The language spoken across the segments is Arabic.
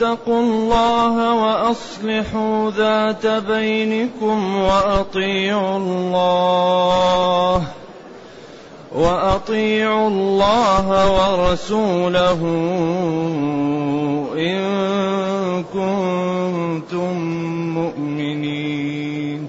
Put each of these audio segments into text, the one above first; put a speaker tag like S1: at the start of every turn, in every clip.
S1: فاتقوا الله وأصلحوا ذات بينكم وأطيعوا الله وأطيعوا الله ورسوله إن كنتم مؤمنين.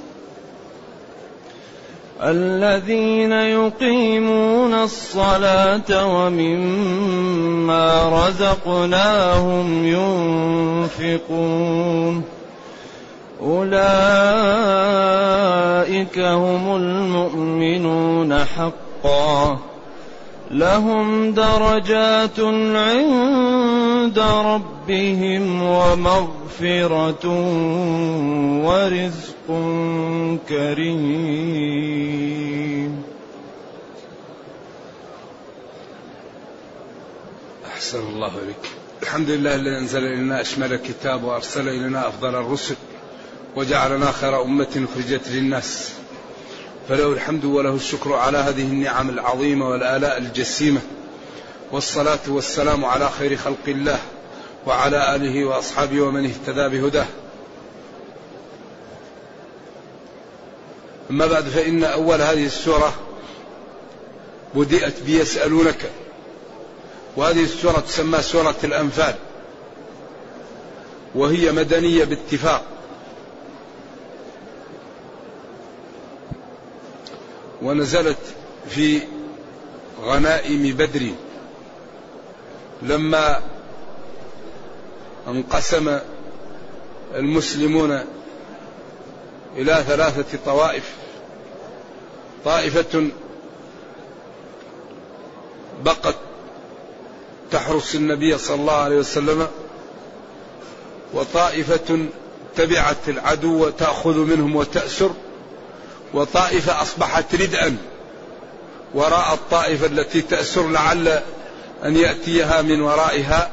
S1: الذين يقيمون الصلاة ومما رزقناهم ينفقون. أولئك هم المؤمنون حقا. لهم درجات عند ربهم ومغفرة ورزق كريم.
S2: أحسن الله إليك. الحمد لله الذي أنزل إلينا أشمل الكتاب وأرسل إلينا أفضل الرسل وجعلنا خير أمة أخرجت للناس. فله الحمد وله الشكر على هذه النعم العظيمة والآلاء الجسيمة. والصلاة والسلام على خير خلق الله وعلى آله وأصحابه ومن اهتدى بهداه. أما بعد فإن أول هذه السورة بدأت بيسألونك وهذه السورة تسمى سورة الأنفال وهي مدنية باتفاق. ونزلت في غنائم بدر. لما انقسم المسلمون إلى ثلاثة طوائف طائفة بقت تحرس النبي صلى الله عليه وسلم وطائفة تبعت العدو وتأخذ منهم وتأسر. وطائفة أصبحت ردءا. وراء الطائفة التي تأسر لعل أن يأتيها من ورائها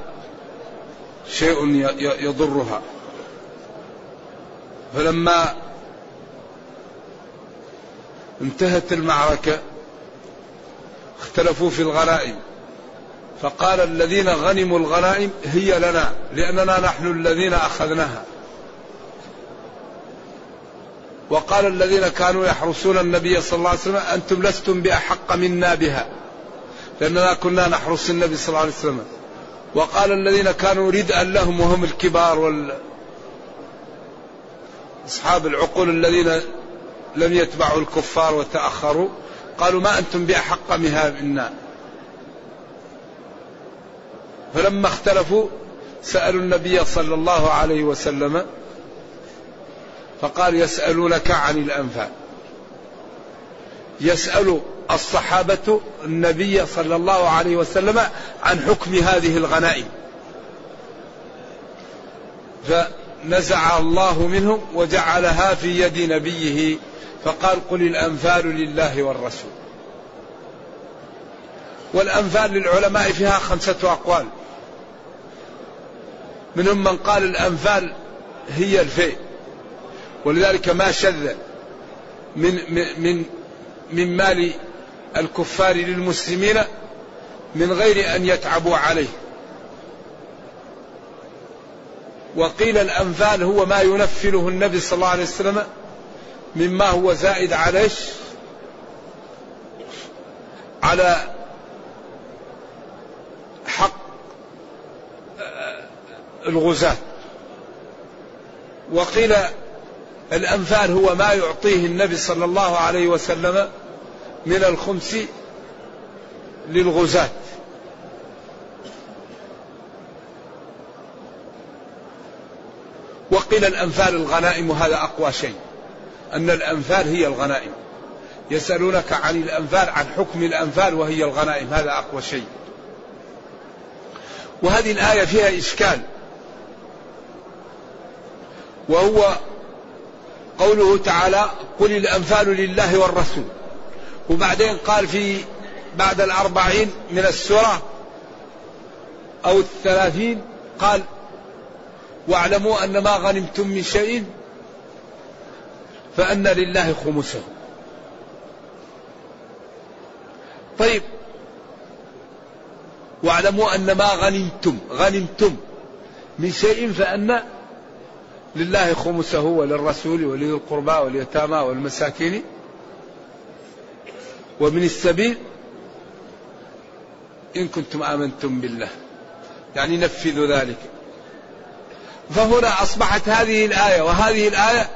S2: شيء يضرها. فلما انتهت المعركة اختلفوا في الغنائم. فقال الذين غنموا الغنائم هي لنا لأننا نحن الذين أخذناها. وقال الذين كانوا يحرسون النبي صلى الله عليه وسلم أنتم لستم بأحق منا بها. لأننا كنا نحرس النبي صلى الله عليه وسلم. وقال الذين كانوا ردءا لهم وهم الكبار وال أصحاب العقول الذين لم يتبعوا الكفار وتأخروا قالوا ما أنتم بأحق بها منا. فلما اختلفوا سألوا النبي صلى الله عليه وسلم فقال يسألونك عن الأنفال. يسأل الصحابة النبي صلى الله عليه وسلم عن حكم هذه الغنائم. فنزع الله منهم وجعلها في يد نبيه. فقال قل الأنفال لله والرسول. والأنفال للعلماء فيها خمسة أقوال. منهم من قال الأنفال هي الفيء ولذلك ما شذ من من من مال الكفار للمسلمين من غير أن يتعبوا عليه. وقيل الأنفال هو ما ينفله النبي صلى الله عليه وسلم مما هو زائد عليه على حق الغزاة وقيل الأنفال هو ما يعطيه النبي صلى الله عليه وسلم من الخمس للغزاة. وقيل الأنفال الغنائم وهذا أقوى شيء أن الأنفال هي الغنائم. يسألونك عن الأنفال عن حكم الأنفال وهي الغنائم هذا أقوى شيء. وهذه الآية فيها إشكال. وهو قوله تعالى قل الأنفال لله والرسول. وبعدين قال في بعد الأربعين من السورة أو الثلاثين قال واعلموا أن ما غنمتم من شيء فأن لله خمسه. طيب. واعلموا أن ما غنمتم غنمتم من شيء فأن لله خمسه وللرسول ولذي القربى واليتامى والمساكين ومن السبيل إن كنتم آمنتم بالله. يعني نفذوا ذلك. فهنا أصبحت هذه الآية وهذه الآية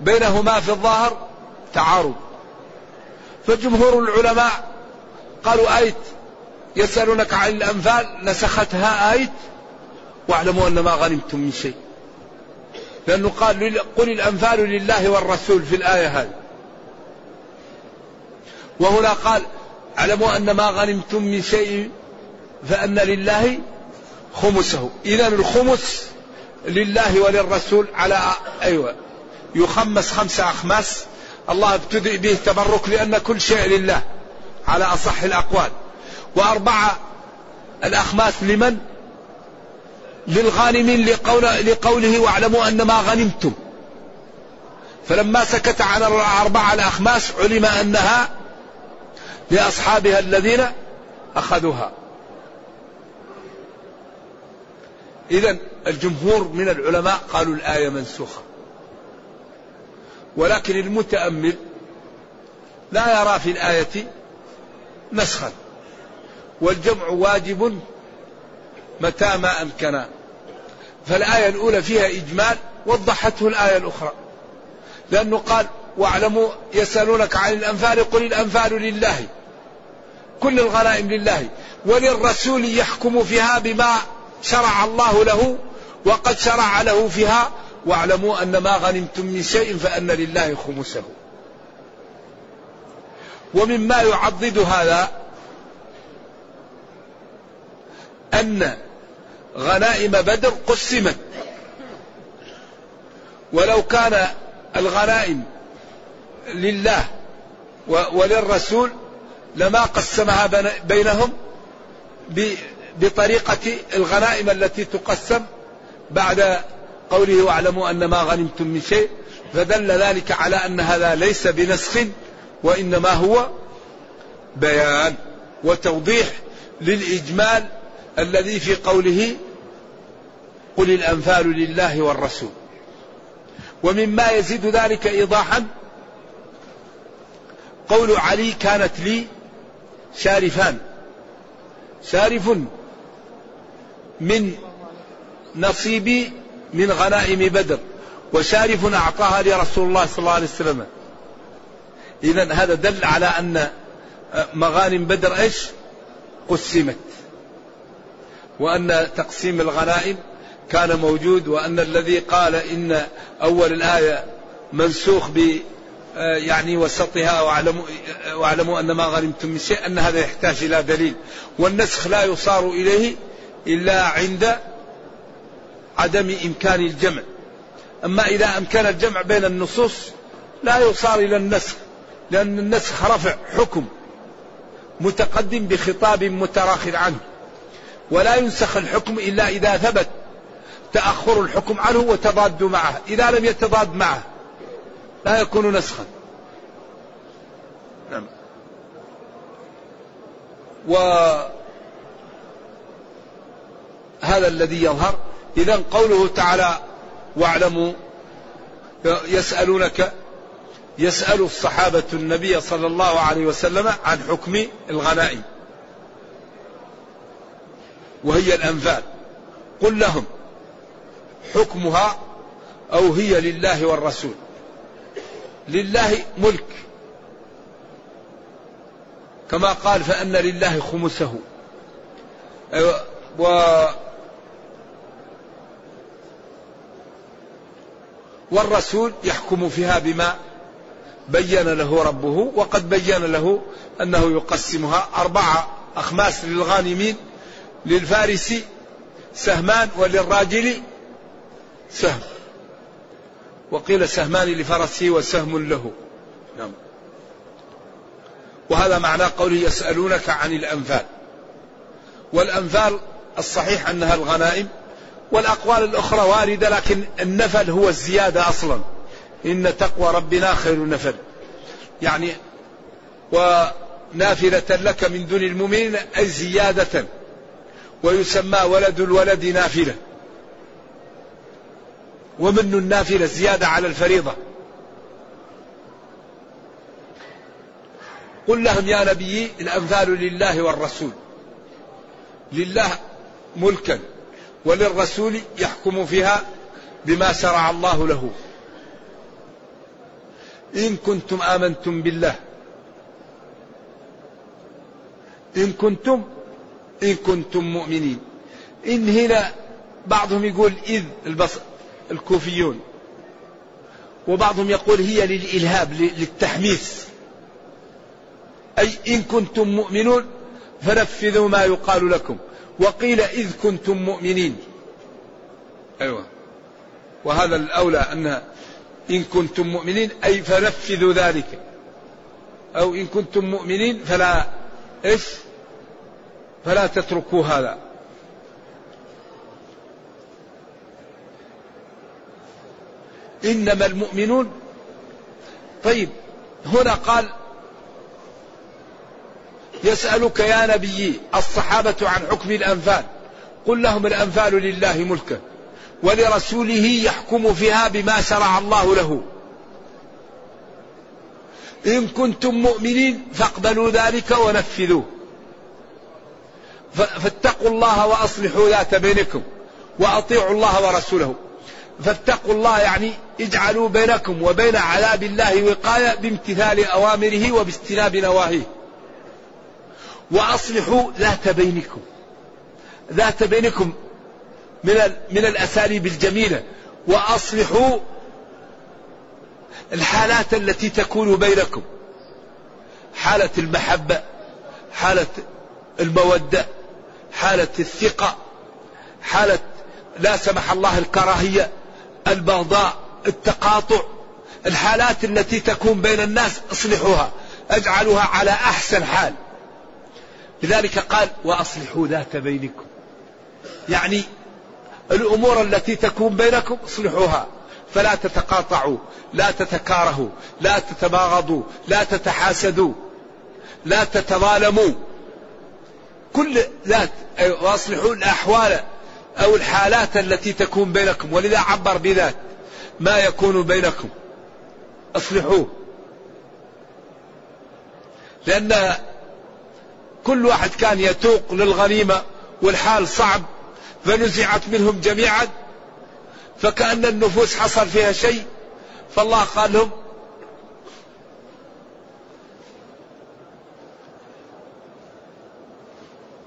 S2: بينهما في الظاهر تعارض. فجمهور العلماء قالوا آية يسألونك عن الأنفال نسختها آية واعلموا أن ما غنمتم من شيء. لأنه قال قل الأنفال لله والرسول في الآية هذه. وهنا قال اعلموا أن ما غنمتم من شيء فأن لله خمسه. إذا الخمس لله وللرسول على أيوة. يخمس خمسة أخماس. الله ابتدئ به تبرك لأن كل شيء لله على أصح الأقوال. وأربعة الأخماس لمن؟ للغانمين لقول لقوله واعلموا أن ما غنمتم. فلما سكت عن الأربعة الأخماس علم أنها لأصحابها الذين أخذوها. إذا الجمهور من العلماء قالوا الآية منسوخة. ولكن المتأمل لا يرى في الآية نسخا. والجمع واجب متى ما أمكن. فالآية الأولى فيها إجمال وضحته الآية الأخرى. لأنه قال واعلموا يسألونك عن الأنفال قل الأنفال لله كل الغنائم لله وللرسول يحكم فيها بما شرع الله له وقد شرع له فيها واعلموا أن ما غنمتم من شيء فأن لله خمسه. ومما يعضد هذا أن غنائم بدر قسمت. ولو كان الغنائم لله وللرسول لما قسمها بينهم بطريقة الغنائم التي تقسم بعد قوله واعلموا أن ما غنمتم من شيء فدل ذلك على أن هذا ليس بنسخ وإنما هو بيان وتوضيح للإجمال الذي في قوله قل الأنفال لله والرسول. ومما يزيد ذلك إيضاحا قول علي كانت لي شارفان. شارف من نصيبي من غنائم بدر وشارف أعطاها لرسول الله صلى الله عليه وسلم. إذا هذا دل على أن مغانم بدر إيش؟ قسمت. وأن تقسيم الغنائم كان موجود وأن الذي قال إن أول الآية منسوخ ب يعني وسطها وأعلموا وأعلموا أن ما غنمتم من شيء أن هذا يحتاج إلى دليل. والنسخ لا يصار إليه إلا عند عدم إمكان الجمع. أما إذا أمكن الجمع بين النصوص لا يصار إلى النسخ لأن النسخ رفع حكم متقدم بخطاب متراخر عنه. ولا ينسخ الحكم إلا إذا ثبت تأخر الحكم عنه وتضاد معه. إذا لم يتضاد معه لا يكون نسخا. نعم. وهذا الذي يظهر. إذا قوله تعالى واعلموا يسألونك يسأل الصحابة النبي صلى الله عليه وسلم عن حكم الغنائم وهي الأنفال. قل لهم حكمها أو هي لله والرسول. لله ملك. كما قال فأن لله خمسه. أيوة، و والرسول يحكم فيها بما بين له ربه وقد بين له أنه يقسمها أربعة أخماس للغانمين للفارس سهمان وللراجل سهم. وقيل سهمان لفرسه وسهم له. نعم. وهذا معنى قوله يسألونك عن الأنفال. والأنفال الصحيح أنها الغنائم والأقوال الأخرى واردة لكن النفل هو الزيادة أصلا. إن تقوى ربنا خير نفل يعني ونافلة لك من دون المؤمنين أي زيادة. ويسمى ولد الولد نافلة. ومن النافلة زيادة على الفريضة. قل لهم يا نبي الأمثال لله والرسول. لله ملكا وللرسول يحكم فيها بما شرع الله له. إن كنتم آمنتم بالله. إن كنتم إن كنتم مؤمنين. إن هنا بعضهم يقول إذ البصر. الكوفيون. وبعضهم يقول هي للإلهاب للتحميس. أي إن كنتم مؤمنون فنفذوا ما يقال لكم. وقيل إذ كنتم مؤمنين. أيوة. وهذا الأولى أن إن كنتم مؤمنين أي فنفذوا ذلك. أو إن كنتم مؤمنين فلا إيش؟ فلا تتركوا هذا. إنما المؤمنون. طيب هنا قال يسألك يا نبي الصحابة عن حكم الأنفال. قل لهم الأنفال لله ملكا ولرسوله يحكم فيها بما شرع الله له. إن كنتم مؤمنين فاقبلوا ذلك ونفذوه. فاتقوا الله وأصلحوا ذات بينكم وأطيعوا الله ورسوله. فاتقوا الله يعني اجعلوا بينكم وبين عذاب الله وقاية بامتثال أوامره وباجتناب نواهيه. وأصلحوا ذات بينكم. ذات بينكم من من الأساليب الجميلة. وأصلحوا الحالات التي تكون بينكم. حالة المحبة حالة المودة حالة الثقة حالة لا سمح الله الكراهية البغضاء التقاطع الحالات التي تكون بين الناس اصلحوها اجعلوها على أحسن حال. لذلك قال وأصلحوا ذات بينكم. يعني الأمور التي تكون بينكم اصلحوها. فلا تتقاطعوا لا تتكارهوا لا تتباغضوا لا تتحاسدوا لا تتظالموا. كل ذات وأصلحوا الأحوال أو الحالات التي تكون بينكم ولذا عبر بذات. ما يكون بينكم؟ اصلحوه. لأن كل واحد كان يتوق للغنيمة والحال صعب فنزعت منهم جميعا. فكأن النفوس حصل فيها شيء فالله قال لهم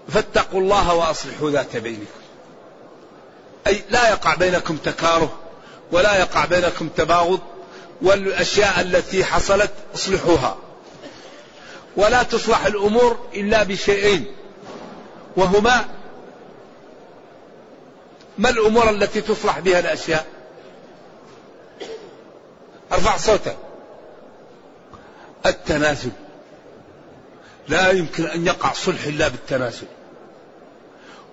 S2: فاتقوا الله وأصلحوا ذات بينكم. أي لا يقع بينكم تكاره ولا يقع بينكم تباغض والأشياء التي حصلت اصلحوها. ولا تصلح الأمور إلا بشيئين وهما ما الأمور التي تصلح بها الأشياء؟ أرفع صوتك. التنازل. لا يمكن أن يقع صلح إلا بالتنازل.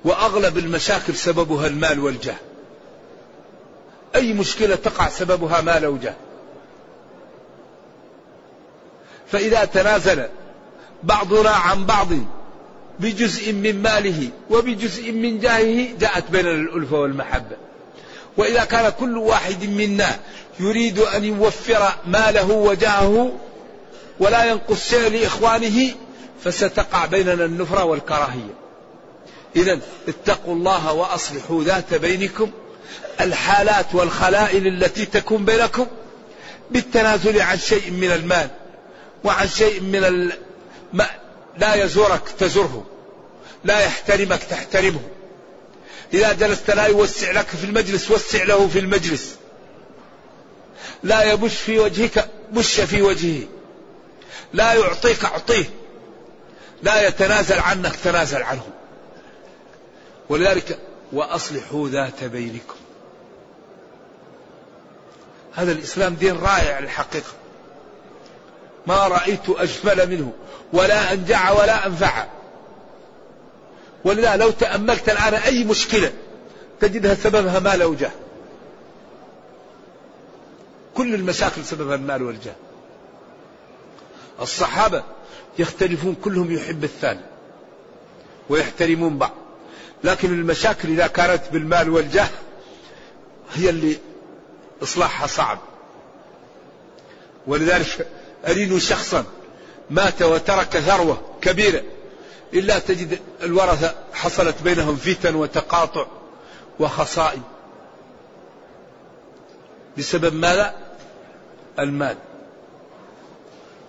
S2: وأغلب المشاكل سببها المال والجاه. أي مشكلة تقع سببها مال وجاه. فإذا تنازل بعضنا عن بعض بجزء من ماله وبجزء من جاهه جاءت بيننا الألفة والمحبة وإذا كان كل واحد منا يريد أن يوفر ماله وجاهه ولا ينقص شيء لإخوانه فستقع بيننا النفرة والكراهية إذا اتقوا الله وأصلحوا ذات بينكم الحالات والخلائل التي تكون بينكم بالتنازل عن شيء من المال وعن شيء من لا يزورك تزره لا يحترمك تحترمه. إذا جلست لا يوسع لك في المجلس وسع له في المجلس. لا يبش في وجهك بش في وجهه. لا يعطيك أعطيه. لا يتنازل عنك تنازل عنه. ولذلك وأصلحوا ذات بينكم. هذا الإسلام دين رائع الحقيقة ما رأيت أجمل منه ولا أنجع ولا أنفع. ولذا لو تأملت الآن أي مشكلة تجدها سببها مال أو جاه. كل المشاكل سببها المال والجاه. الصحابة يختلفون كلهم يحب الثاني ويحترمون بعض. لكن المشاكل إذا كانت بالمال والجاه هي اللي إصلاحها صعب. ولذلك أرينوا شخصا مات وترك ثروة كبيرة إلا تجد الورثة حصلت بينهم فتن وتقاطع وخصائم. بسبب ماذا؟ المال.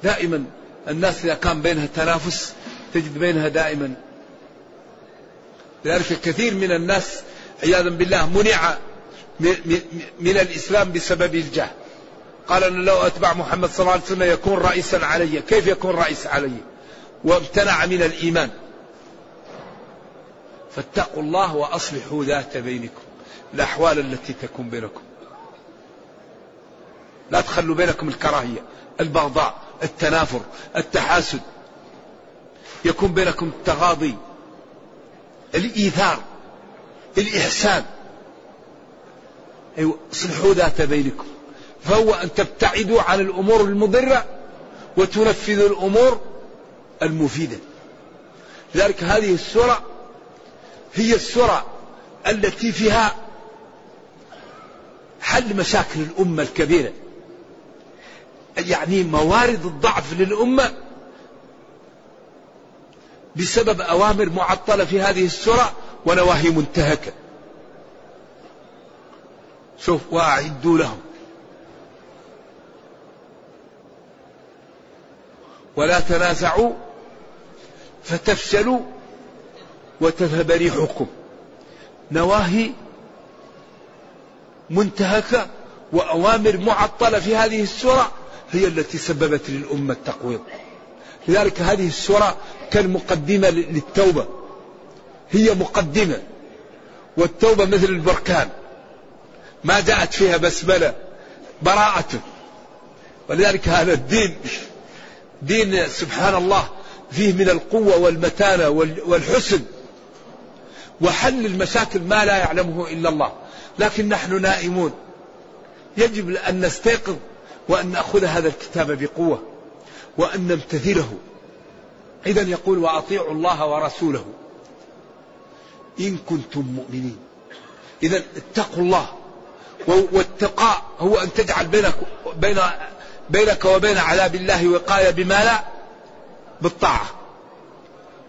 S2: دائما الناس إذا كان بينها تنافس تجد بينها دائما لذلك كثير من الناس عياذا بالله منع من الإسلام بسبب الجهل. قال أنا لو أتبع محمد صلى الله عليه وسلم يكون رئيسا علي. كيف يكون رئيس علي؟ وامتنع من الإيمان. فاتقوا الله وأصلحوا ذات بينكم الأحوال التي تكون بينكم. لا تخلوا بينكم الكراهية البغضاء التنافر التحاسد. يكون بينكم التغاضي الإيثار الإحسان. أيوة اصلحوا ذات بينكم. فهو أن تبتعدوا عن الأمور المضرة وتنفذوا الأمور المفيدة. لذلك هذه السورة هي السورة التي فيها حل مشاكل الأمة الكبيرة. يعني موارد الضعف للأمة بسبب أوامر معطلة في هذه السورة ونواهي منتهكة. شوف وأعدوا لهم. ولا تنازعوا فتفشلوا وتذهب ريحكم. نواهي منتهكة وأوامر معطلة في هذه السورة هي التي سببت للأمة التقويض. لذلك هذه السورة كالمقدمة للتوبة. هي مقدمة. والتوبة مثل البركان. ما جاءت فيها بسملة براءة. ولذلك هذا الدين دين سبحان الله فيه من القوة والمتانة والحسن. وحل المشاكل ما لا يعلمه إلا الله. لكن نحن نائمون. يجب أن نستيقظ وأن نأخذ هذا الكتاب بقوة. وأن نمتثله إذا يقول وأطيعوا الله ورسوله. إن كنتم مؤمنين. إذا اتقوا الله. والتقاء هو أن تجعل بينك بين بينك وبين عذاب الله وقاية بما لا بالطاعة.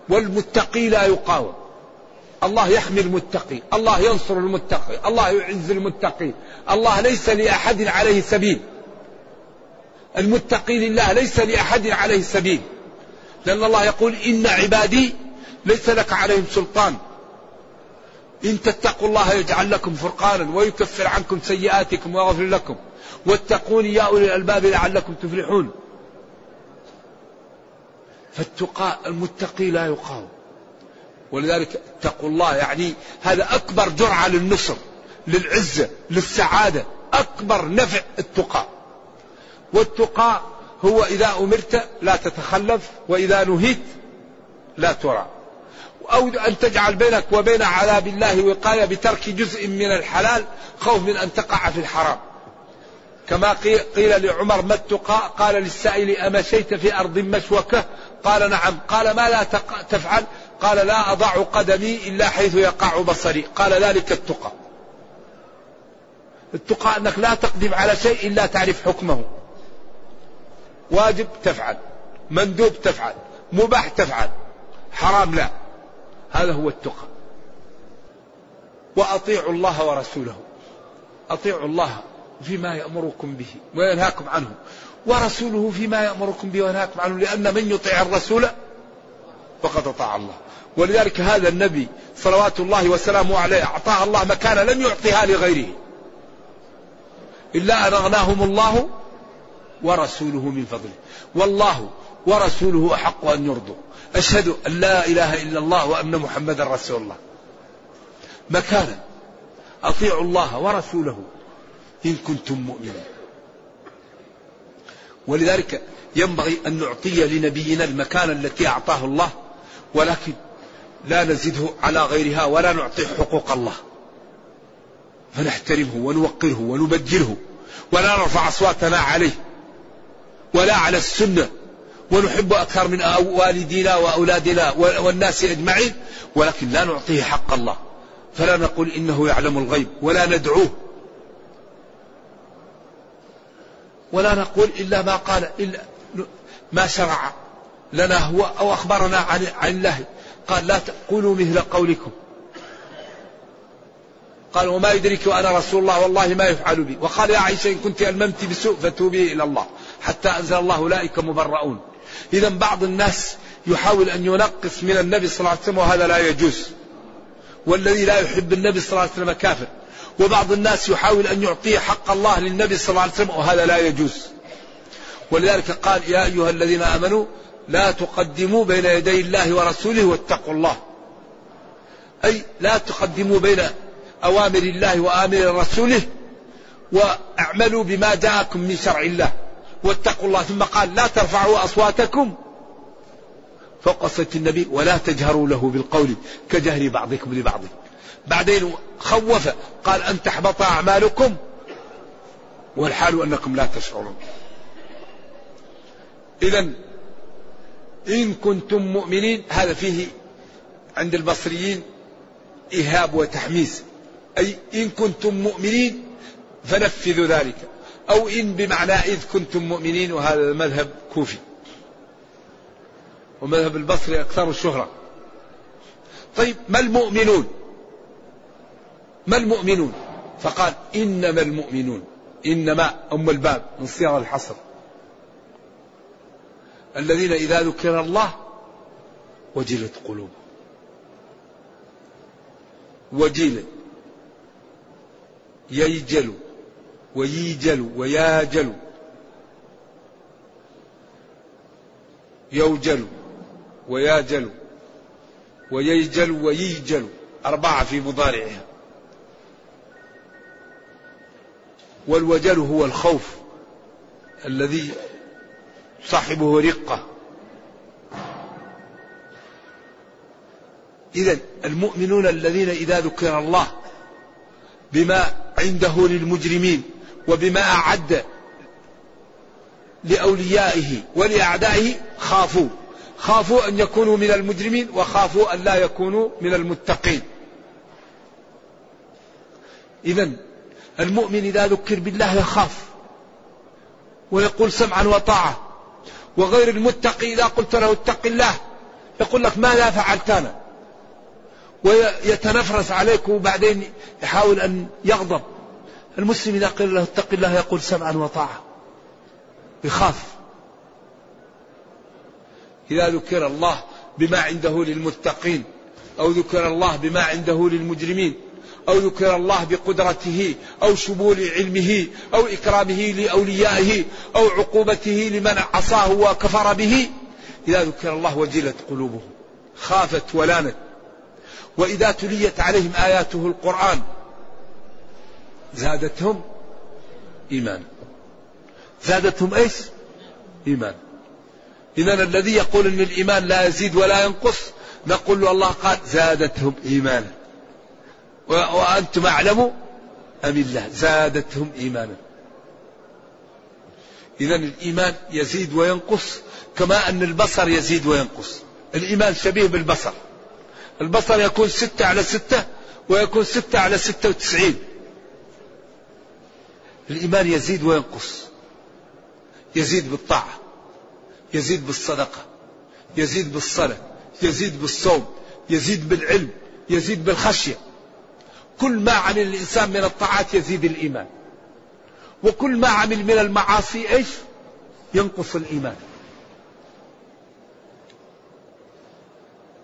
S2: والمتقي لا يقاوم. الله يحمي المتقي. الله ينصر المتقي. الله يعز المتقي. الله ليس لأحد عليه سبيل. المتقي لله ليس لأحد عليه سبيل. لأن الله يقول إن عبادي ليس لك عليهم سلطان. إن تتقوا الله يجعل لكم فرقانا ويكفر عنكم سيئاتكم ويغفر لكم. واتقوني يا أولي الألباب لعلكم تفلحون. فالتقاء المتقي لا يقاوم. ولذلك اتقوا الله يعني هذا أكبر جرعة للنصر للعزة للسعادة أكبر نفع التقى. والتقى هو إذا أمرت لا تتخلف وإذا نهيت لا ترى. أو أن تجعل بينك وبين عذاب الله وقاية بترك جزء من الحلال خوف من أن تقع في الحرام. كما قيل لعمر ما التقى؟ قال للسائل أمشيت في أرض مشوكة؟ قال نعم. قال ما لا تفعل؟ قال لا أضع قدمي إلا حيث يقع بصري. قال ذلك التقى. التقى أنك لا تقدم على شيء إلا تعرف حكمه. واجب تفعل مندوب تفعل مباح تفعل حرام لا. هذا هو التقى. وأطيعوا الله ورسوله. أطيعوا الله فيما يأمركم به وينهاكم عنه. ورسوله فيما يأمركم به وينهاكم عنه لأن من يطيع الرسول فقد أطاع الله. ولذلك هذا النبي صلوات الله وسلامه عليه أعطاه الله مكانة لم يعطها لغيره. إلا أن أغناهم الله ورسوله من فضله. والله ورسوله أحق أن يرضوا. أشهد أن لا إله إلا الله وأن محمدا رسول الله. مكانا. أطيعوا الله ورسوله إن كنتم مؤمنين. ولذلك ينبغي أن نعطي لنبينا المكان التي أعطاه الله ولكن لا نزده على غيرها ولا نعطيه حقوق الله. فنحترمه ونوقره ونبجله ولا نرفع أصواتنا عليه. ولا على السنة. ونحب أكثر من والدينا وأولادنا والناس أجمعين ولكن لا نعطيه حق الله. فلا نقول إنه يعلم الغيب ولا ندعوه. ولا نقول إلا ما قال إلا ما شرع لنا هو أو أخبرنا عن, عن الله. قال لا تقولوا مثل قولكم. قال وما يدرك وأنا رسول الله والله ما يفعل بي. وقال يا عائشة إن كنت ألممت بسوء فتوبي إلى الله. حتى أنزل الله أولئك مبرؤون. إذا بعض الناس يحاول أن ينقص من النبي صلى الله عليه وسلم وهذا لا يجوز. والذي لا يحب النبي صلى الله عليه وسلم كافر. وبعض الناس يحاول أن يعطي حق الله للنبي صلى الله عليه وسلم وهذا لا يجوز. ولذلك قال يا أيها الذين آمنوا لا تقدموا بين يدي الله ورسوله واتقوا الله. أي لا تقدموا بين أوامر الله وآمر رسوله وأعملوا بما جاءكم من شرع الله. واتقوا الله ثم قال لا ترفعوا أصواتكم فوق صوت النبي ولا تجهروا له بالقول كجهر بعضكم لبعض. بعدين خوف قال أن تحبط أعمالكم والحال أنكم لا تشعرون. إذا إن كنتم مؤمنين هذا فيه عند البصريين إيهاب وتحميس. أي إن كنتم مؤمنين فنفذوا ذلك. أو إن بمعنى إذ كنتم مؤمنين وهذا مذهب كوفي. ومذهب البصري أكثر الشهرة. طيب ما المؤمنون؟ ما المؤمنون؟ فقال إنما المؤمنون. إنما أم الباب من صيغ الحصر. الذين إذا ذكر الله وجلت قلوبهم. وجلت. ييجل وييجل وياجل يوجل وياجل وييجل وييجل أربعة في مضارعها. والوجل هو الخوف الذي صاحبه رقة. إذا المؤمنون الذين إذا ذكر الله بما عنده للمجرمين وبما أعد لأوليائه ولأعدائه خافوا. خافوا أن يكونوا من المجرمين وخافوا أن لا يكونوا من المتقين. إذا المؤمن إذا ذكر بالله يخاف ويقول سمعا وطاعة. وغير المتقي إذا قلت له اتق الله يقول لك ماذا فعلت أنا؟ ويتنفرس عليك وبعدين يحاول أن يغضب. المسلم إذا قيل له اتق الله يقول سمعا وطاعة يخاف. إذا ذكر الله بما عنده للمتقين أو ذكر الله بما عنده للمجرمين أو ذكر الله بقدرته أو شمول علمه أو إكرامه لأوليائه أو عقوبته لمن عصاه وكفر به إذا ذكر الله وجلت قلوبهم. خافت ولانت. وإذا تليت عليهم آياته القرآن زادتهم إيمان. زادتهم إيش؟ إيمان. إذا الذي يقول أن الإيمان لا يزيد ولا ينقص نقول له الله قال زادتهم إيمانا. وأنتم أعلم أم الله؟ زادتهم إيمانا. إذا الإيمان يزيد وينقص كما أن البصر يزيد وينقص. الإيمان شبيه بالبصر. البصر يكون ستة على ستة ويكون ستة على ستة وتسعين. الإيمان يزيد وينقص. يزيد بالطاعة يزيد بالصدقة يزيد بالصلاة يزيد بالصوم يزيد بالعلم يزيد بالخشية. كل ما عمل الإنسان من الطاعات يزيد الإيمان. وكل ما عمل من المعاصي إيش؟ ينقص الإيمان.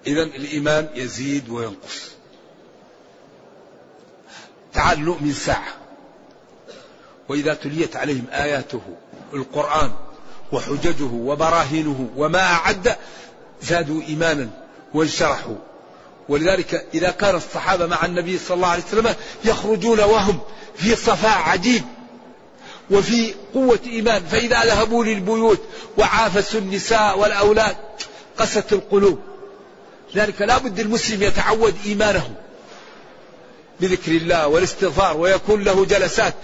S2: إذا الإيمان يزيد وينقص. تعال نؤمن ساعة. وإذا تليت عليهم آياته القرآن وحججه وبراهينه وما أعد زادوا إيمانا وانشرحوا. ولذلك إذا كان الصحابة مع النبي صلى الله عليه وسلم يخرجون وهم في صفاء عجيب وفي قوة إيمان فإذا ذهبوا للبيوت وعافسوا النساء والأولاد قست القلوب. لذلك لا بد المسلم يتعود إيمانه. بذكر الله والاستغفار ويكون له جلسات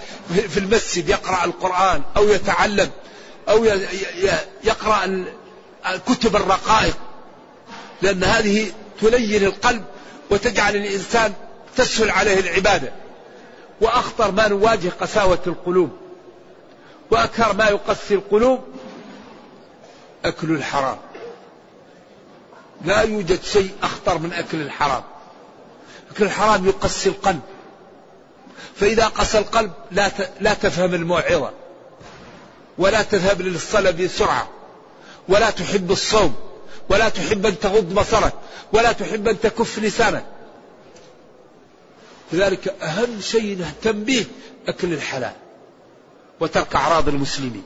S2: في المسجد يقرأ القرآن أو يتعلم أو يقرأ كتب الرقائق. لأن هذه تلين القلب وتجعل الإنسان تسهل عليه العبادة. وأخطر ما نواجه قساوة القلوب. وأكثر ما يقسي القلوب أكل الحرام. لا يوجد شيء أخطر من أكل الحرام. أكل الحرام يقسي القلب. فإذا قسى القلب لا لا تفهم الموعظة ولا تذهب للصلاة بسرعة ولا تحب الصوم ولا تحب أن تغض بصرك ولا تحب أن تكف لسانك. لذلك أهم شيء نهتم به أكل الحلال وترك أعراض المسلمين.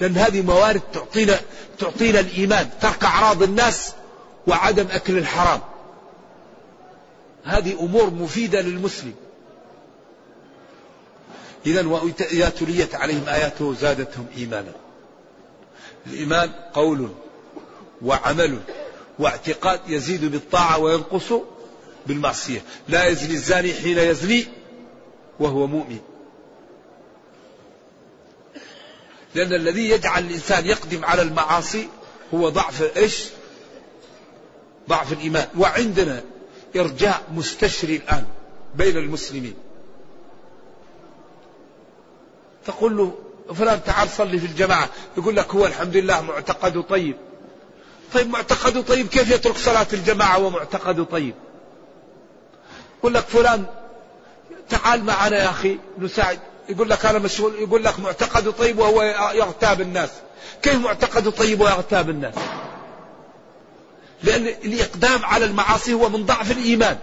S2: لأن هذه موارد تعطينا تعطينا الإيمان ترك أعراض الناس وعدم أكل الحرام. هذه أمور مفيدة للمسلم. إذا وإذا تليت عليهم آياته زادتهم إيمانا. الإيمان قول وعمل واعتقاد يزيد بالطاعة وينقص بالمعصية. لا يزني الزاني حين يزني وهو مؤمن. لأن الذي يجعل الإنسان يقدم على المعاصي هو ضعف إيش؟ ضعف الإيمان. وعندنا إرجاء مستشري الآن بين المسلمين. تقول له فلان تعال صلي في الجماعة. يقول لك هو الحمد لله معتقده طيب. طيب معتقده طيب كيف يترك صلاة الجماعة ومعتقده طيب؟ يقول لك فلان تعال معنا يا أخي نساعد. يقول لك أنا مشغول. يقول لك معتقده طيب وهو يغتاب الناس. كيف معتقده طيب ويغتاب الناس؟ لأن الإقدام على المعاصي هو من ضعف الإيمان.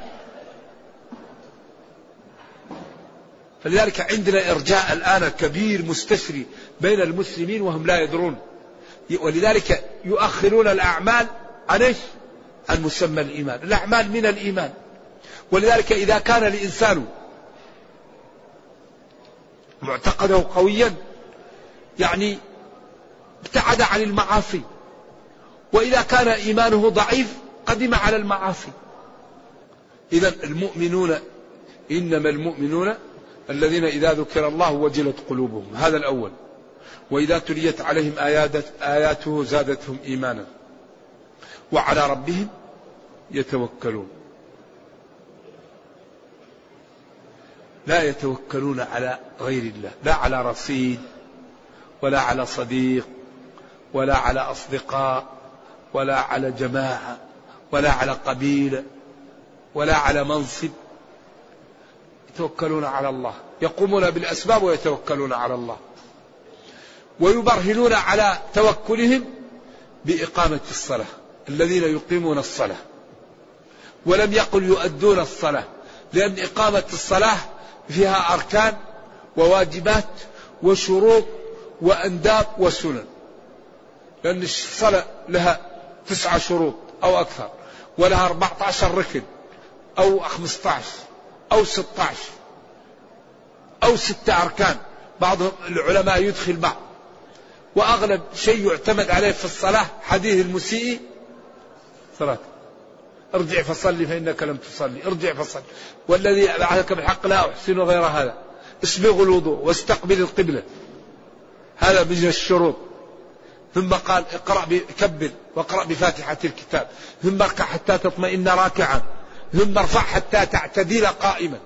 S2: فلذلك عندنا إرجاء الآن كبير مستشري بين المسلمين وهم لا يدرون. ولذلك يؤخرون الأعمال عن إيش؟ عن مسمى الإيمان. الأعمال من الإيمان. ولذلك إذا كان الإنسان معتقده قويا يعني ابتعد عن المعاصي وإذا كان إيمانه ضعيف قدم على المعاصي. إذا المؤمنون إنما المؤمنون الذين إذا ذكر الله وجلت قلوبهم. هذا الأول. وإذا تليت عليهم آيات آياته زادتهم إيمانا. وعلى ربهم يتوكلون. لا يتوكلون على غير الله. لا على رصيد ولا على صديق ولا على أصدقاء. ولا على جماعة ولا على قبيلة ولا على منصب. يتوكلون على الله يقومون بالأسباب ويتوكلون على الله. ويبرهنون على توكلهم بإقامة الصلاة الذين يقيمون الصلاة. ولم يقل يؤدون الصلاة لأن إقامة الصلاة فيها أركان وواجبات وشروط وأنداب وسنن. لأن الصلاة لها تسعة شروط أو أكثر ولها 14 ركن أو 15 أو 16 أو ستة أركان. بعض العلماء يدخل بعض. وأغلب شيء يعتمد عليه في الصلاة حديث المسيء. صلاة. ارجع فصلي فإنك لم تصلي. ارجع فصلي. والذي بعثك بالحق لا أحسن غير هذا. اسبغ الوضوء واستقبل القبلة. هذا من الشروط. ثم قال اقرأ كبر واقرأ بفاتحة الكتاب. ثم اركع حتى تطمئن راكعا. ثم ارفع حتى تعتدل قائما.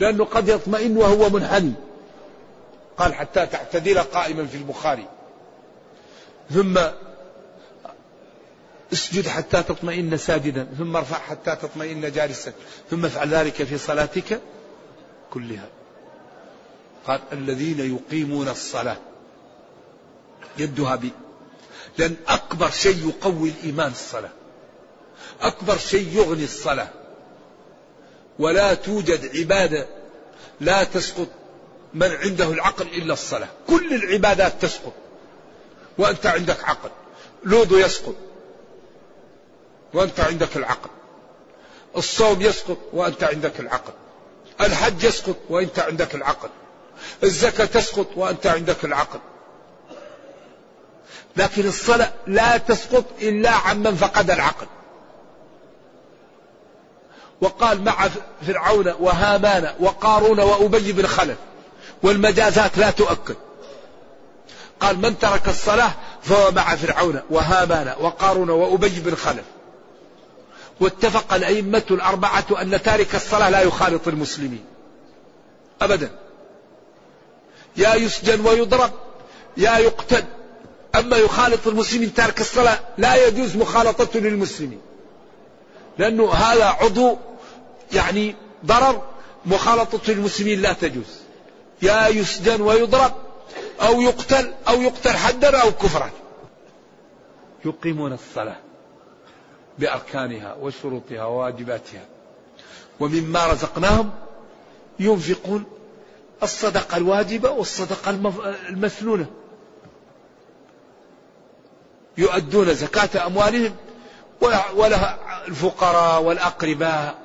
S2: لأنه قد يطمئن وهو منحني قال حتى تعتدل قائما في البخاري. ثم اسجد حتى تطمئن ساجدا. ثم ارفع حتى تطمئن جالسا. ثم افعل ذلك في صلاتك كلها. قال الذين يقيمون الصلاة. يدها لأن أكبر شيء يقوي الإيمان الصلاة. أكبر شيء يغني الصلاة. ولا توجد عبادة لا تسقط من عنده العقل إلا الصلاة. كل العبادات تسقط. وأنت عندك عقل. لوط يسقط. وأنت عندك العقل. الصوم يسقط وأنت عندك العقل. الحج يسقط وأنت عندك العقل. الزكاة تسقط وأنت عندك العقل. لكن الصلاة لا تسقط إلا عمن فقد العقل. وقال مع فرعون وهامان وقارون وأبي بن خلف والمجازات لا تؤكد. قال من ترك الصلاة فهو مع فرعون وهامان وقارون وأبي بن خلف. واتفق الأئمة الأربعة أن تارك الصلاة لا يخالط المسلمين. أبدا. يا يسجن ويضرب يا يقتل أما يخالط المسلمين تارك الصلاة لا يجوز مخالطته للمسلمين. لأنه هذا عضو يعني ضرر مخالطة المسلمين لا تجوز. يا يسجن ويضرب أو يقتل أو يقتل حدا أو كفرا. يقيمون الصلاة بأركانها وشروطها وواجباتها. ومما رزقناهم ينفقون الصدقة الواجبة والصدقة المسنونة. يؤدون زكاة أموالهم ولها الفقراء والأقرباء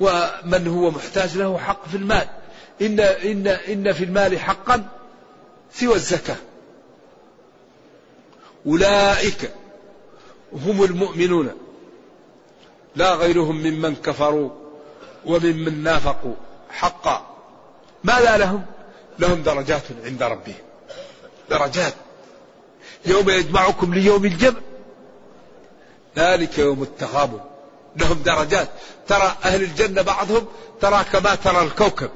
S2: ومن هو محتاج له حق في المال. إن, إن, إن في المال حقا سوى الزكاة. أولئك هم المؤمنون. لا غيرهم ممن كفروا وممن نافقوا حقا. ماذا لهم؟ لهم درجات عند ربهم. درجات. يوم يجمعكم ليوم الجمع. ذلك يوم التغابن. لهم درجات. ترى أهل الجنة بعضهم ترى كما ترى الكوكب.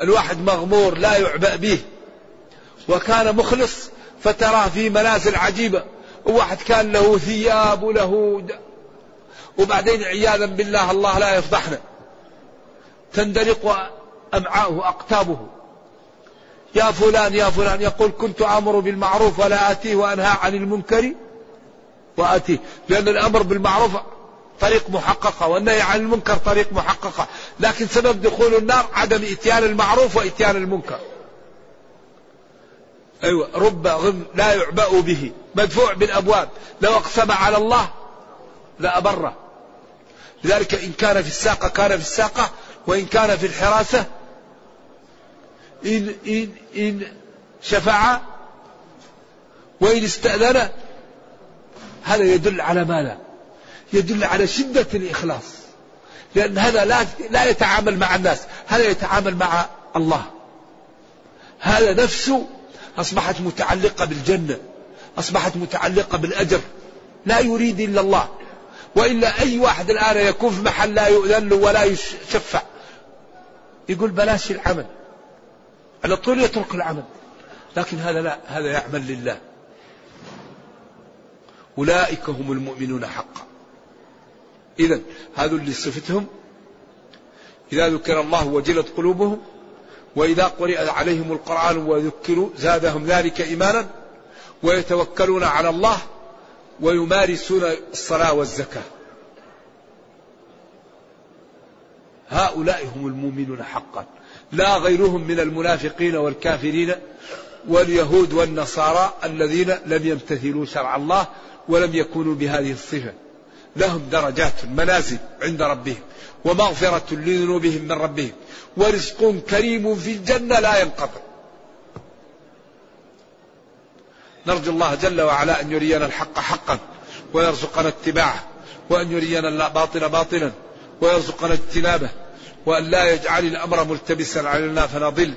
S2: الواحد مغمور لا يعبأ به. وكان مخلص فتراه في منازل عجيبة. وواحد كان له ثياب وله وبعدين عياذا بالله الله لا يفضحنا. تندلق أمعاؤه أقتابه يا فلان يا فلان يقول كنت آمر بالمعروف ولا آتيه وأنهى عن المنكر وآتيه لأن الأمر بالمعروف طريق محققة والنهي عن المنكر طريق محققة. لكن سبب دخول النار عدم إتيان المعروف وإتيان المنكر. أيوة رب غم لا يعبأ به مدفوع بالأبواب. لو أقسم على الله لأبره. لذلك إن كان في الساقة كان في الساقة وإن كان في الحراسة إن, إن, إن شفع وإن استأذن هذا يدل على ماذا يدل على شدة الإخلاص. لأن هذا لا, لا يتعامل مع الناس هذا يتعامل مع الله. هذا نفسه أصبحت متعلقة بالجنة أصبحت متعلقة بالأجر. لا يريد إلا الله. وإلا أي واحد الآن يكون في محل لا يؤذن له ولا يشفع. يقول بلاش العمل. على طول يترك العمل. لكن هذا لا هذا يعمل لله. أولئك هم المؤمنون حقا. إذا هذا اللي صفتهم إذا ذكر الله وجلت قلوبهم وإذا قرئ عليهم القرآن وذكروا زادهم ذلك إيمانا ويتوكلون على الله ويمارسون الصلاة والزكاة. هؤلاء هم المؤمنون حقا. لا غيرهم من المنافقين والكافرين واليهود والنصارى الذين لم يمتثلوا شرع الله ولم يكونوا بهذه الصفة. لهم درجات منازل عند ربهم ومغفرة لذنوبهم من ربهم ورزق كريم في الجنة لا ينقطع. نرجو الله جل وعلا أن يرينا الحق حقا ويرزقنا اتباعه وأن يرينا الباطل باطلا ويرزقنا اجتنابه. وأن لا يجعل الأمر ملتبسا علينا فنضل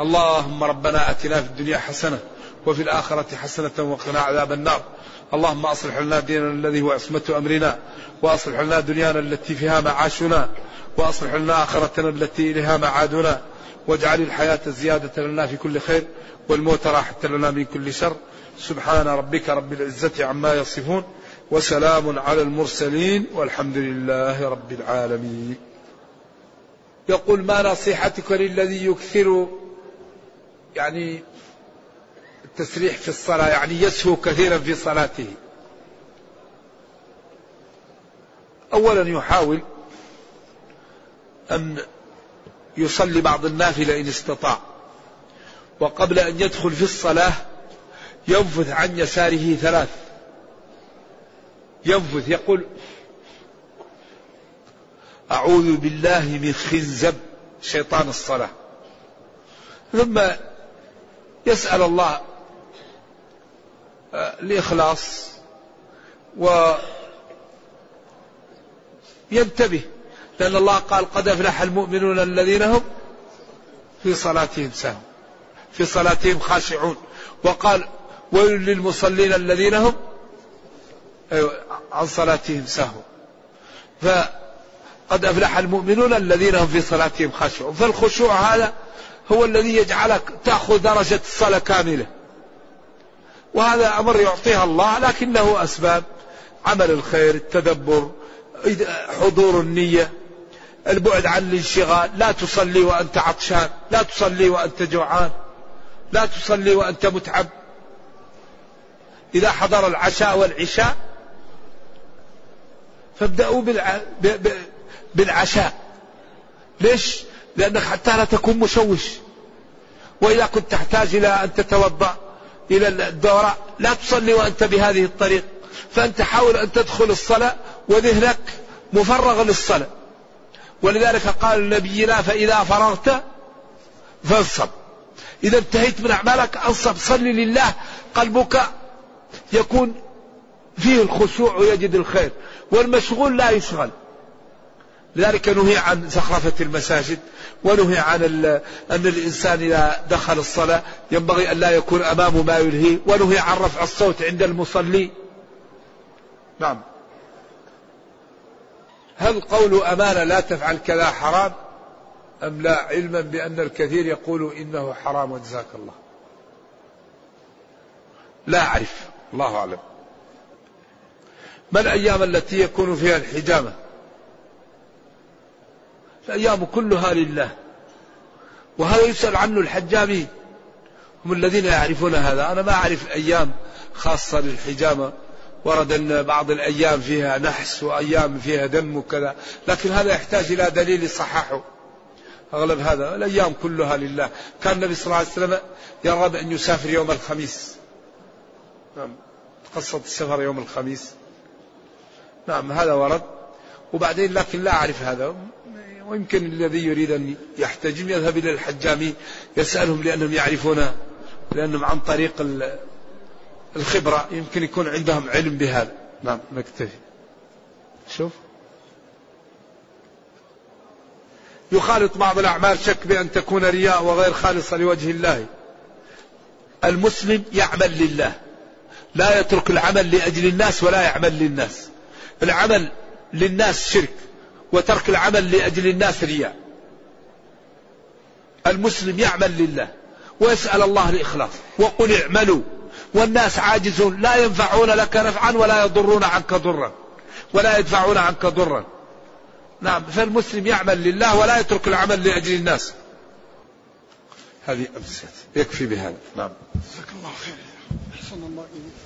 S2: اللهم ربنا أتنا في الدنيا حسنة وفي الآخرة حسنة وقنا عذاب النار. اللهم أصلح لنا ديننا الذي هو عصمة أمرنا وأصلح لنا دنيانا التي فيها معاشنا وأصلح لنا آخرتنا التي إليها معادنا واجعل الحياة زيادة لنا في كل خير والموت راحة لنا من كل شر. سبحان ربك رب العزة عما يصفون وسلام على المرسلين والحمد لله رب العالمين. يقول ما نصيحتك للذي يكثر يعني التسريح في الصلاة؟ يعني يسهو كثيرا في صلاته. أولا يحاول أن يصلي بعض النافلة إن استطاع وقبل أن يدخل في الصلاة ينفث عن يساره ثلاث. ينفث يقول أعوذ بالله من خنزب. شيطان الصلاة. ثم يسأل الله آه، الإخلاص وينتبه لأن الله قال قد أفلح المؤمنون الذين هم في صلاتهم سهوا في صلاتهم خاشعون. وقال ويل للمصلين الذين هم أيوة عن صلاتهم سهوا فقد أفلح المؤمنون الذين هم في صلاتهم خاشعون. فالخشوع هذا هو الذي يجعلك تأخذ درجة الصلاة كاملة. وهذا أمر يعطيها الله لكنه أسباب. عمل الخير التدبر حضور النية البعد عن الانشغال. لا تصلي وأنت عطشان لا تصلي وأنت جوعان لا تصلي وأنت متعب. إذا حضر العشاء والعشاء فابدأوا بالعشاء. ليش؟ لأنك حتى لا تكون مشوش. وإذا كنت تحتاج إلى أن تتوضأ إلى الدورة لا تصلي وأنت بهذه الطريق. فأنت حاول أن تدخل الصلاة وذهنك مفرغ للصلاة. ولذلك قال نبينا فإذا فرغت فانصب. إذا انتهيت من أعمالك أنصب. صلي لله. قلبك يكون فيه الخشوع ويجد الخير. والمشغول لا يشغل. لذلك نهي عن زخرفة المساجد ونهي عن أن الإنسان إذا دخل الصلاة ينبغي أن لا يكون أمامه ما يلهي ونهي عن رفع الصوت عند المصلي. نعم. هل قول أمانة لا تفعل كذا حرام؟ أم لا علما بأن الكثير يقول إنه حرام وجزاك الله؟ لا أعرف الله أعلم. ما الأيام التي يكون فيها الحجامة؟ الأيام كلها لله. وهذا يسأل عنه الحجامين هم الذين يعرفون هذا. أنا ما أعرف أيام خاصة للحجامة. ورد أن بعض الأيام فيها نحس وأيام فيها دم وكذا. لكن هذا يحتاج إلى دليل صححه أغلب هذا الأيام كلها لله. كان النبي صلى الله عليه وسلم يرغب أن يسافر يوم الخميس. نعم. قصة السفر يوم الخميس. نعم هذا ورد. وبعدين لكن لا أعرف هذا. ويمكن الذي يريد أن يحتجم يذهب إلى الحجامين يسألهم لأنهم يعرفون لأنهم عن طريق الخبرة. يمكن يكون عندهم علم بهذا. نعم نكتفي. شوف. يخالط بعض الأعمال شك بأن تكون رياء وغير خالصة لوجه الله. المسلم يعمل لله. لا يترك العمل لأجل الناس ولا يعمل للناس. العمل للناس شرك وترك العمل لأجل الناس رياء. المسلم يعمل لله ويسأل الله الإخلاص وقل اعملوا. والناس عاجزون لا ينفعون لك نفعا ولا يضرون عنك ضرا ولا يدفعون عنك ضرا. نعم فالمسلم يعمل لله ولا يترك العمل لأجل الناس. هذه أمسية يكفي بهذا. نعم. جزاك الله خير. أحسن الله إليك.